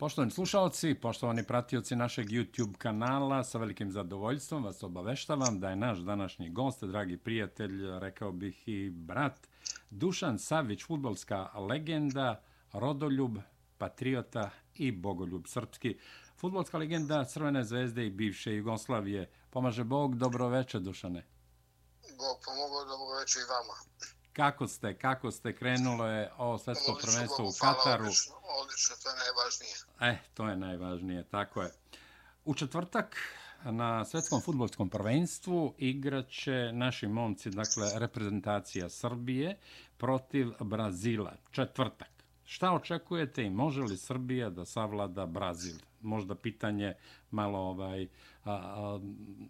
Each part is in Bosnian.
Poštovani slušalci, poštovani pratioci našeg YouTube kanala, sa velikim zadovoljstvom vas obaveštavam da je naš današnji gost, dragi prijatelj, rekao bih i brat, Dušan Savić, futbolska legenda, rodoljub, patriota i bogoljub srpski. Futbolska legenda Crvene zvezde i bivše Jugoslavije. Pomaže Bog, dobroveče Dušane. Bog pomogao, dobroveče i vama. Kako ste, kako ste krenulo je ovo svetsko prvenstvo u Kataru? Odlično, odlično, to je najvažnije. E, to je najvažnije, tako je. U četvrtak na svetskom futbolskom prvenstvu igraće naši momci, dakle reprezentacija Srbije protiv Brazila. Četvrtak. Šta očekujete i može li Srbija da savlada Brazil? Možda pitanje malo ovaj a, a,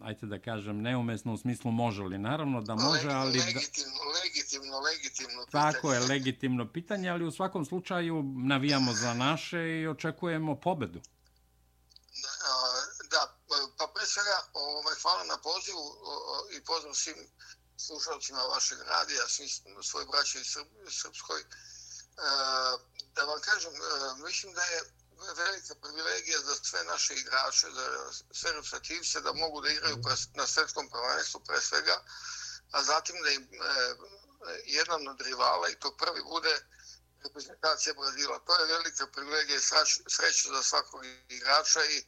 ajte da kažem neumesno u smislu može li naravno da može ali legitimno legitimno legitimno pitanje. tako je legitimno pitanje ali u svakom slučaju navijamo za naše i očekujemo pobedu da pa pre svega ovaj hvala na pozivu i pozdrav svim slušalcima vašeg radija svim svoj braći iz srpskoj da vam kažem mislim da je velika privilegija za sve naše igrače, za sve reprezentativce da mogu da igraju na svetskom prvenstvu pre svega, a zatim da im e, jedan od rivala i to prvi bude reprezentacija Brazila. To je velika privilegija i sreća za svakog igrača i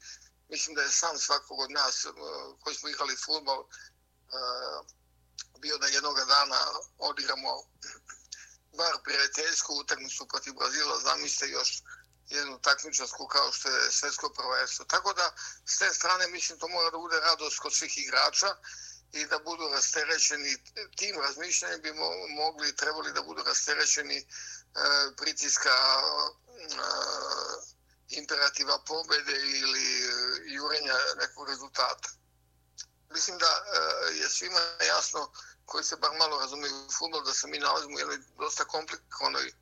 mislim da je sam svakog od nas koji smo igrali futbol bio da jednog dana odigramo bar prijateljsku utakmicu protiv Brazila, zamislite još jednu takmičarsku kao što je svetsko prvenstvo. Tako da, s te strane, mislim, to mora da bude radost kod svih igrača i da budu rasterećeni tim razmišljanjem bi mogli i trebali da budu rasterećeni e, pritiska e, imperativa pobede ili e, jurenja nekog rezultata. Mislim da e, je svima jasno koji se bar malo razumiju u futbol da se mi nalazimo u jednoj dosta komplikovanoj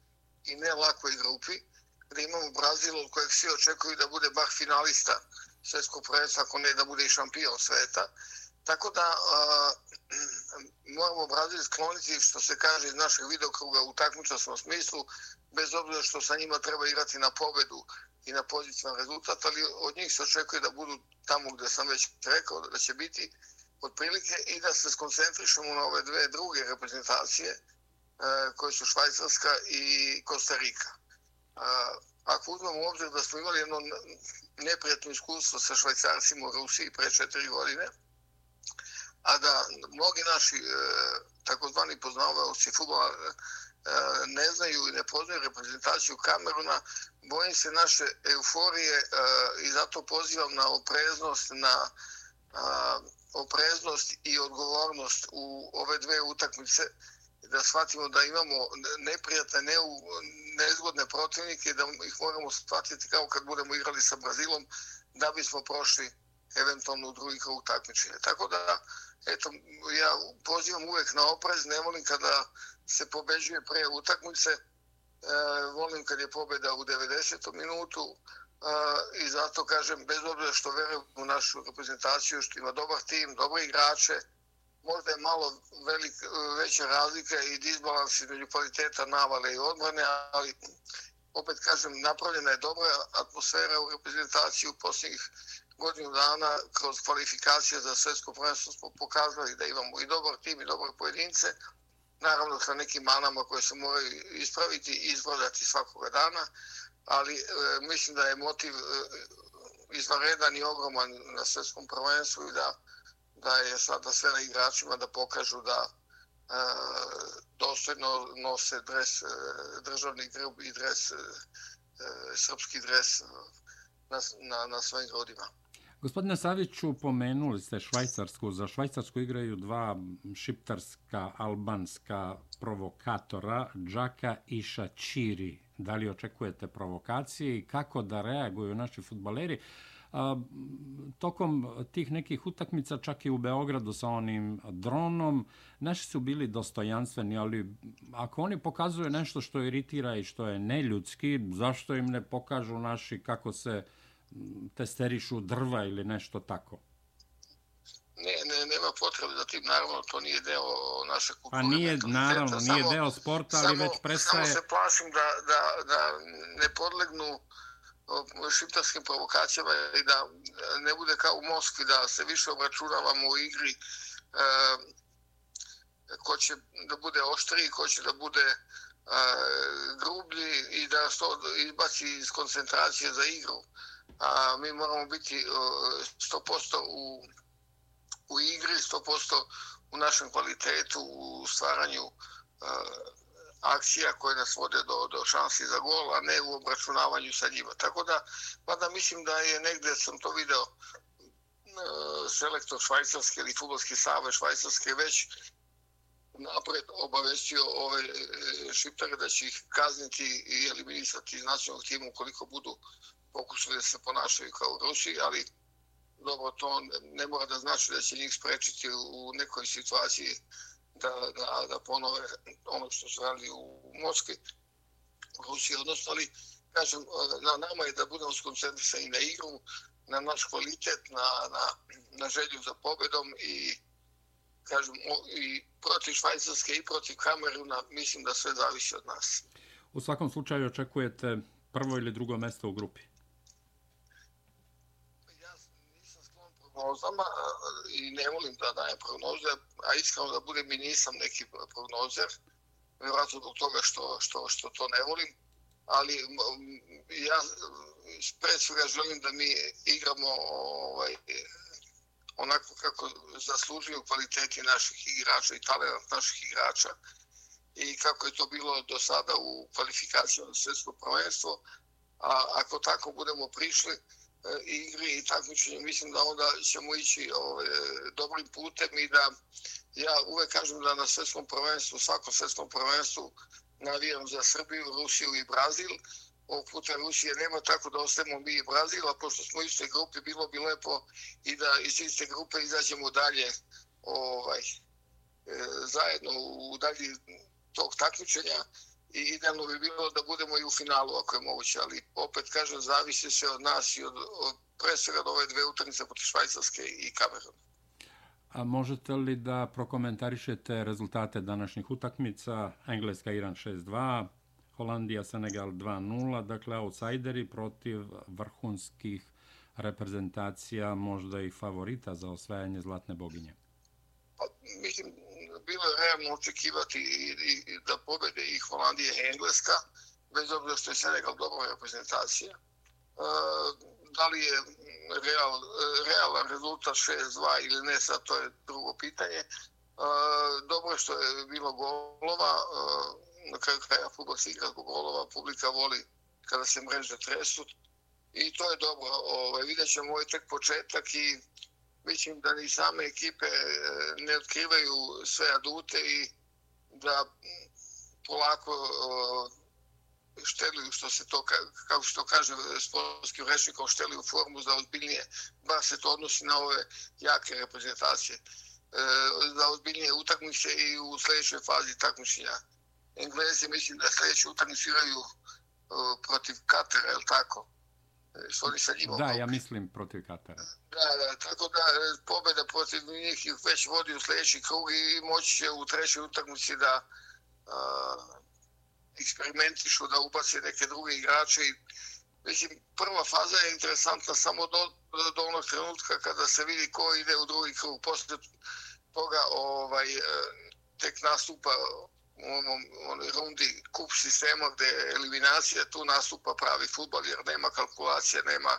i ne lakoj grupi gdje imamo Brazil od kojeg svi očekuju da bude bar finalista svjetskog prvenstva, ako ne da bude i šampion sveta. Tako da uh, moramo Brazil skloniti, što se kaže iz našeg videokruga u takmičasnom smislu, bez obzira što sa njima treba igrati na pobedu i na pozitivan rezultat, ali od njih se očekuje da budu tamo gdje sam već rekao da će biti otprilike i da se skoncentrišemo na ove dve druge reprezentacije e, koje su Švajcarska i Kostarika e, ako uzmemo u obzir da smo imali jedno neprijatno iskustvo sa švajcarcima u Rusiji pre četiri godine, a da mnogi naši e, takozvani poznavaoci futbola e, ne znaju i ne poznaju reprezentaciju Kameruna, bojim se naše euforije e, i zato pozivam na opreznost, na a, opreznost i odgovornost u ove dve utakmice, da shvatimo da imamo neprijatne, ne u, nezgodne protivnike, da ih moramo shvatiti kao kad budemo igrali sa Brazilom, da bismo prošli eventualno u drugi krug takmičenja. Tako da, eto, ja pozivam uvek na oprez, ne volim kada se pobeđuje pre utakmice, e, volim kad je pobeda u 90. minutu i zato kažem, bez obzira što verujem u našu reprezentaciju, što ima dobar tim, dobre igrače, možda je malo velik, veća razlika i disbalans između kvaliteta navale i odbrane, ali opet kažem, napravljena je dobra atmosfera u reprezentaciji u posljednjih godinu dana kroz kvalifikacije za svetsko prvenstvo smo pokazali da imamo i dobar tim i dobre pojedince, naravno sa nekim manama koje se moraju ispraviti i izvladati svakoga dana, ali e, mislim da je motiv e, izvanredan i ogroman na svjetskom prvenstvu i da da je sada sve na igračima da pokažu da e, dostojno nose dres, e, državni grb i dres, e, e, srpski dres na, na, na svojim rodima. Gospodine Saviću, pomenuli ste Švajcarsku. Za Švajcarsku igraju dva šiptarska, albanska provokatora, Džaka i Šačiri. Da li očekujete provokacije i kako da reaguju naši futbaleri? A, tokom tih nekih utakmica, čak i u Beogradu sa onim dronom, naši su bili dostojanstveni, ali ako oni pokazuju nešto što iritira i što je neljudski, zašto im ne pokažu naši kako se testerišu drva ili nešto tako? Ne, ne, nema potrebe za tim, naravno, to nije deo naše kulture. Pa nije, naravno, nije deo sporta, ali samo, već prestaje... Samo se plašim da, da, da ne podlegnu šiptarskim provokacijama i da ne bude kao u Moskvi, da se više obračunavamo u igri ko će da bude oštriji, ko će da bude grublji i da to izbaci iz koncentracije za igru. A mi moramo biti 100% u, u igri, 100% u našem kvalitetu, u stvaranju e, akcija koje nas vode do, do šansi za gol, a ne u obračunavanju sa njima. Tako da, mada mislim da je negde, sam to video, e, selektor Švajcarske ili futbolski save Švajcarske već napred obavestio ove e, šiptare da će ih kazniti i eliminisati iz nacionalnog tima ukoliko budu pokušali da se ponašaju kao Rusi, ali dobro, to ne mora da znači da će njih sprečiti u nekoj situaciji da, da, da ponove ono što su radili u Moskvi, u Rusiji, odnosno, ali kažem, na nama je da budemo skoncentrisani na igru, na naš kvalitet, na, na, na želju za pobedom i kažem, i protiv Švajcarske i protiv Kameruna, mislim da sve zavisi od nas. U svakom slučaju očekujete prvo ili drugo mesto u grupi? Ja nisam sklon prognozama i ne volim da dajem prognoze, a iskreno da budem i nisam neki prognozer, vjerojatno zbog toga što, što, što to ne volim, ali ja pred svega želim da mi igramo ovaj, onako kako zaslužuju kvaliteti naših igrača i talent naših igrača i kako je to bilo do sada u kvalifikaciju na svjetsko prvenstvo. A ako tako budemo prišli e, igri i takmičenje, mislim da onda ćemo ići ovaj, dobrim putem i da ja uvek kažem da na svjetskom prvenstvu, svakom svjetskom prvenstvu navijam za Srbiju, Rusiju i Brazil, ovog puta Rusije nema, tako da ostajemo mi i Brazil, a pošto smo u istoj grupi, bilo bi lepo i da iz iste grupe izađemo dalje ovaj, e, zajedno u dalji tog takmičenja i idealno bi bilo da budemo i u finalu ako je moguće, ali opet kažem, zavisi se od nas i od, od pre svega od ove dve utakmice protiv Švajcarske i Kameruna. A možete li da prokomentarišete rezultate današnjih utakmica? Engleska Iran 6-2, Holandija, Senegal 2-0, dakle outsideri protiv vrhunskih reprezentacija, možda i favorita za osvajanje Zlatne boginje. Pa, mislim, bilo je realno očekivati i, i, da pobede i Holandija i Engleska, bez obzira što je Senegal dobra reprezentacija. E, da li je real, realan rezultat 6-2 ili ne, sad to je drugo pitanje. E, dobro je što je bilo golova, e, na kraju kraja futbol se igra zbog golova, publika voli kada se mreže tresu i to je dobro. Ovaj, vidjet ćemo ovaj tek početak i mislim da ni same ekipe e, ne otkrivaju sve adute i da polako šteluju što se to, kao što kaže sportskim rečnikom, šteluju formu za ozbiljnije, ba se to odnosi na ove jake reprezentacije, e, za ozbiljnije utakmice i u sljedećoj fazi takmičenja. Englezi mislim da sljedeću utakmicu igraju protiv Katara, je li tako? E, što oni sa njima da, ja mislim protiv Katara. Da, da, tako da e, pobjeda protiv njih ih već vodi u sljedeći krug i moći će u trećoj utakmici da uh, eksperimentišu, da ubace neke druge igrače. I, mislim, prva faza je interesantna samo do, do onog trenutka kada se vidi ko ide u drugi krug. Posle toga ovaj, tek nastupa u onom onoj rundi kup sistema gde je eliminacija, tu nastupa pravi futbol jer nema kalkulacije, nema,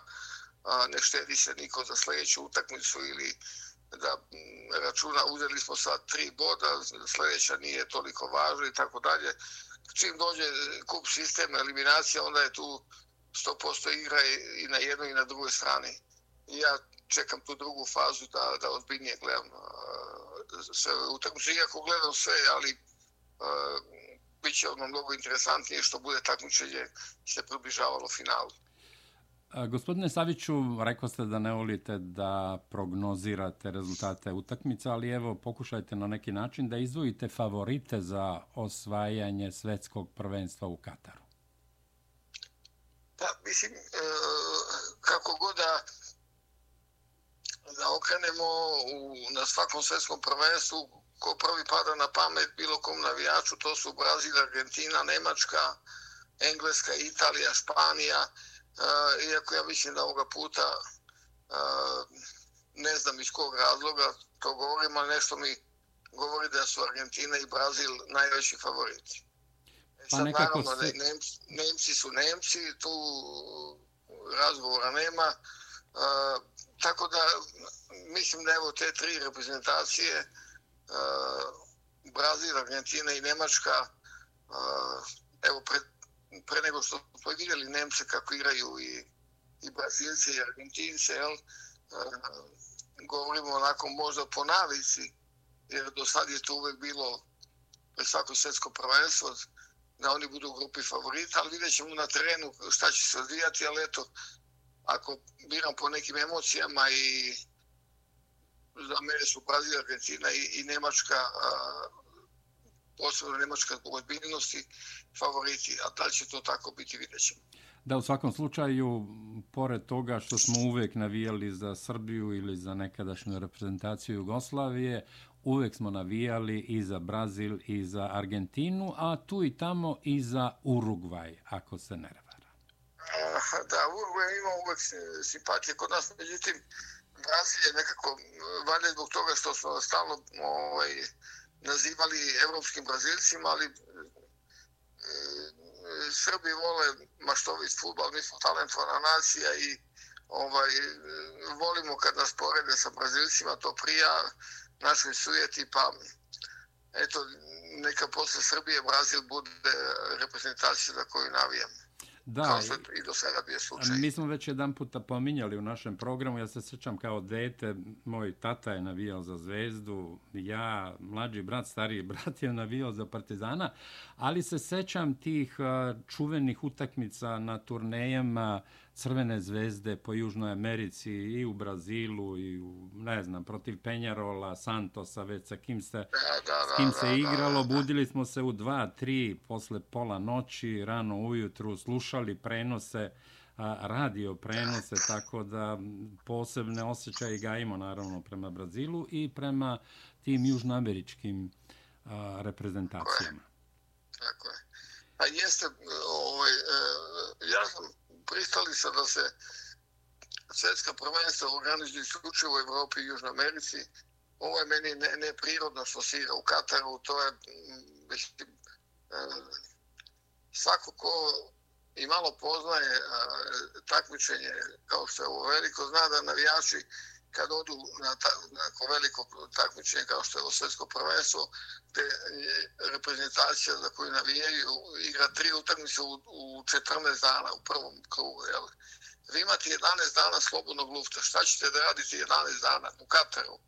a, ne štedi se niko za sljedeću utakmicu ili da mm, računa, uzeli smo sa tri boda, sljedeća nije toliko važna i tako dalje. Čim dođe kup sistema eliminacija, onda je tu 100% igra i na jednoj i na drugoj strani. I ja čekam tu drugu fazu da, da ozbiljnije gledam sve utakmice. Iako gledam sve, ali bit će ono mnogo interesantnije što bude takmičenje se približavalo finalu. Gospodine Saviću, rekao ste da ne volite da prognozirate rezultate utakmica, ali evo pokušajte na neki način da izvojite favorite za osvajanje svetskog prvenstva u Kataru. Pa, mislim, e, kako god da, da okrenemo u, na svakom svetskom prvenstvu, ko prvi pada na pamet bilo kom navijaču, to su Brazil, Argentina, Nemačka, Engleska, Italija, Španija. iako ja mislim da ovoga puta ne znam iz kog razloga to govorim, ali nešto mi govori da su Argentina i Brazil najveći favoriti. E pa nekako naravno, se... Nemci, Nemci su Nemci, tu razgovora nema. Uh, tako da mislim da evo te tri reprezentacije uh, Eh, Brazil, Argentina i Nemačka uh, evo pre, pre nego što smo vidjeli Nemce kako igraju i, i Brazilce i Argentince, jel, uh, govorimo onako možda po navici, jer do sad je to uvek bilo pre svako svjetsko prvenstvo, da oni budu u grupi favorita, ali vidjet ćemo na terenu šta će se odvijati, ali eto, ako biram po nekim emocijama i za mene su Brazil, Argentina i, i Nemačka, a, posebno Nemačka zbog odbiljnosti, favoriti, a da će to tako biti, vidjet ćemo. Da, u svakom slučaju, pored toga što smo uvek navijali za Srbiju ili za nekadašnju reprezentaciju Jugoslavije, uvek smo navijali i za Brazil i za Argentinu, a tu i tamo i za Urugvaj, ako se ne revara. Da, Urugvaj ima uvek simpatije kod nas, međutim, Brazil je nekako eh, valje zbog toga što smo stalno ovaj, nazivali evropskim Brazilcima, ali e, Srbi vole maštovit futbol, mi smo talentovana nacija i ovaj, volimo kad nas porede sa Brazilcima, to prija našoj sujeti, pa eto, neka posle Srbije Brazil bude reprezentacija za koju navijam. Da, kao što i do sada bio slučaj. Mi smo već jedan puta pominjali u našem programu, ja se sjećam kao dete, moj tata je navijao za Zvezdu, ja, mlađi brat, stariji brat je navijao za Partizana, ali se sjećam tih čuvenih utakmica na turnejama Crvene zvezde po Južnoj Americi i u Brazilu i u, ne znam, protiv Penjarola, Santosa, već sa kim se, da, da, s kim se igralo. Budili smo se u dva, tri, posle pola noći, rano ujutru, slušali prenose, radio prenose, tako da posebne osjećaje gajimo naravno prema Brazilu i prema tim južnoameričkim reprezentacijama. Tako je. A jeste, ovaj, e, ja sam pristali se da se svjetska prvenstva organizuju isključivo u Evropi i Južnoj Americi. Ovo je meni ne, neprirodno što se igra u Kataru. To je mm, mislim, e, svako ko i malo poznaje e, takmičenje kao što je ovo veliko, zna da navijači kad odu na, tako veliko takmičenje kao što je ovo svjetsko prvenstvo, gde je reprezentacija za koju navijaju igra tri utakmice u, u 14 dana u prvom krugu. Jel? Vi imate 11 dana slobodnog lufta. Šta ćete da radite 11 dana u Kataru?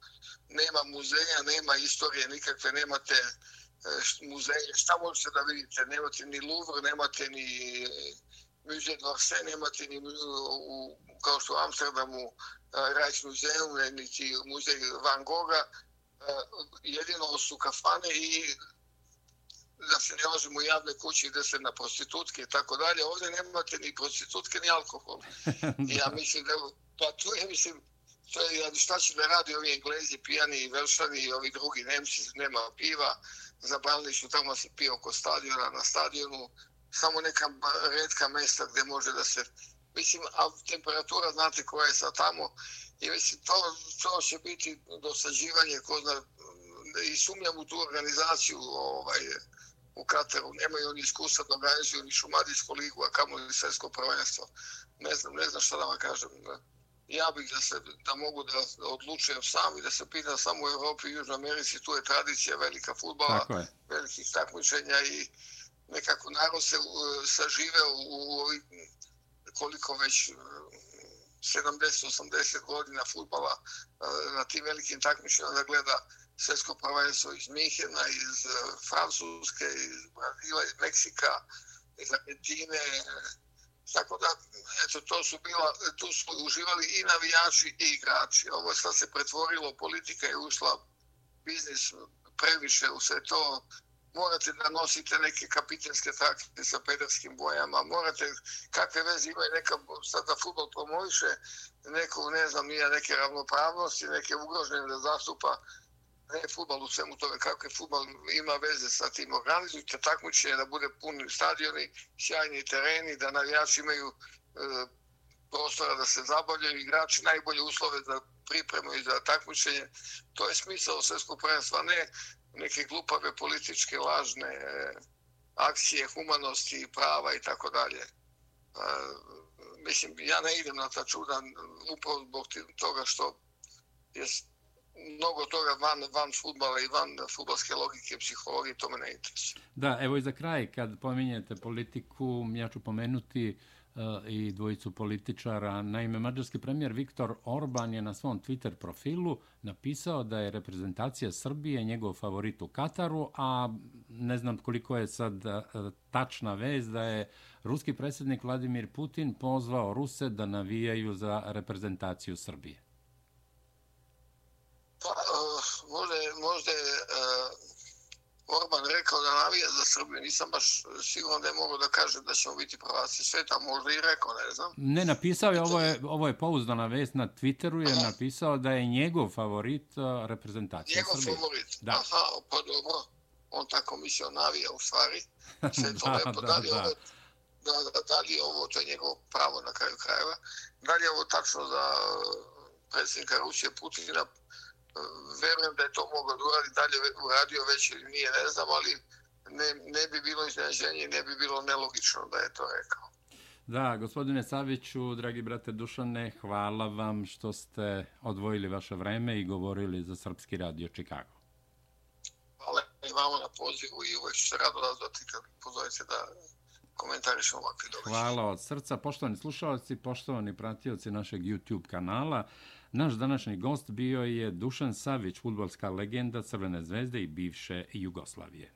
Nema muzeja, nema istorije nikakve, nemate e, muzeje. Šta možete da vidite? Nemate ni Louvre, nemate ni Muzeje d'Orsay, nemate ni u, kao što u Amsterdamu Rajs muzeum, niti muzej Van Gogha, jedino su kafane i da se ne ozimo u javne kući gde se na prostitutke i tako dalje. Ovdje nemate ni prostitutke ni alkohol. I ja mislim da pa tu je, mislim, to je, šta će da radi ovi englezi, pijani i velšani i ovi drugi nemci, nema piva, zabranili su tamo se pije oko stadiona, na stadionu, samo neka redka mesta gde može da se mislim, a temperatura znate koja je sad tamo i mislim, to, to će biti dosađivanje ko zna, i sumnjam u tu organizaciju ovaj, u Kataru, nemaju oni iskustva da organizuju ni šumadijsku ligu, a kamo li svjetsko prvenstvo. Ne znam, ne znam šta da vam kažem. Ja bih da, se, da mogu da odlučujem sam i da se pitam samo u Evropi i Južnoj Americi, tu je tradicija velika futbala, velikih takmičenja i nekako narod se saživeo u, ovih koliko već 70-80 godina futbala e, na tim velikim takmičima da gleda svjetsko prvenstvo iz Mihena, iz e, Francuske, iz Brazila, iz Meksika, iz Argentine. Tako da, eto, to su bila, tu su uživali i navijači i igrači. Ovo sad se pretvorilo, politika je ušla biznis previše u sve to morate da nosite neke kapitenske takte sa pederskim bojama, morate, kakve veze imaju neka, sad da futbol promoviše, neku, ne znam, nije neke ravnopravnosti, neke ugrožene da zastupa ne futbol u svemu tome, kakve futbol ima veze sa tim. Organizujte takmičenje da bude puni stadioni, sjajni tereni, da navijači imaju e, prostora da se zabavljaju igrači, najbolje uslove za pripremu i za takmičenje. To je smisao svjetskog prvenstva, ne neke glupave političke, lažne e, akcije humanosti, i prava i tako dalje. E, mislim, ja ne idem na ta čuda upravo zbog toga što je mnogo toga van, van futbala i van futbalske logike, psihologije, to me ne interesuje. Da, evo i za kraj, kad pominjete politiku, ja ću pomenuti uh, i dvojicu političara. Naime, mađarski premijer Viktor Orban je na svom Twitter profilu napisao da je reprezentacija Srbije njegov favorit u Kataru, a ne znam koliko je sad e, tačna vez da je ruski predsjednik Vladimir Putin pozvao Ruse da navijaju za reprezentaciju Srbije. Pa, uh, možda, možda je Orban rekao da navija za Srbiju. Nisam baš siguran da je mogo da kaže da ćemo biti prvaci sveta. Možda i rekao, ne znam. Ne, napisao je, ovo je, ovo je pouzdana vest na Twitteru, je Aha. napisao da je njegov favorit reprezentacija njegov Srbije. Njegov favorit? Da. Aha, pa dobro. On tako mislio navija u stvari. Sve to da, lepo. Da, da, da. Ovo, da, da, da li ovo, to je njegov pravo na kraju krajeva. Da li je ovo tačno za predsjednika Rusije Putina? Verujem da je to mogao da uradi dalje uradio već ili nije, ne znam, ali ne, ne bi bilo iznenađenje ne bi bilo nelogično da je to rekao. Da, gospodine Saviću, dragi brate Dušane, hvala vam što ste odvojili vaše vreme i govorili za Srpski radio Čikago. Hvala i vama na pozivu i uvek ću se rado razvati kad pozovite da komentarišemo ovakve događaje. Hvala od srca. Poštovani slušalci, poštovani pratioci našeg YouTube kanala, Naš današnji gost bio je Dušan Savić, futbolska legenda Crvene zvezde i bivše Jugoslavije.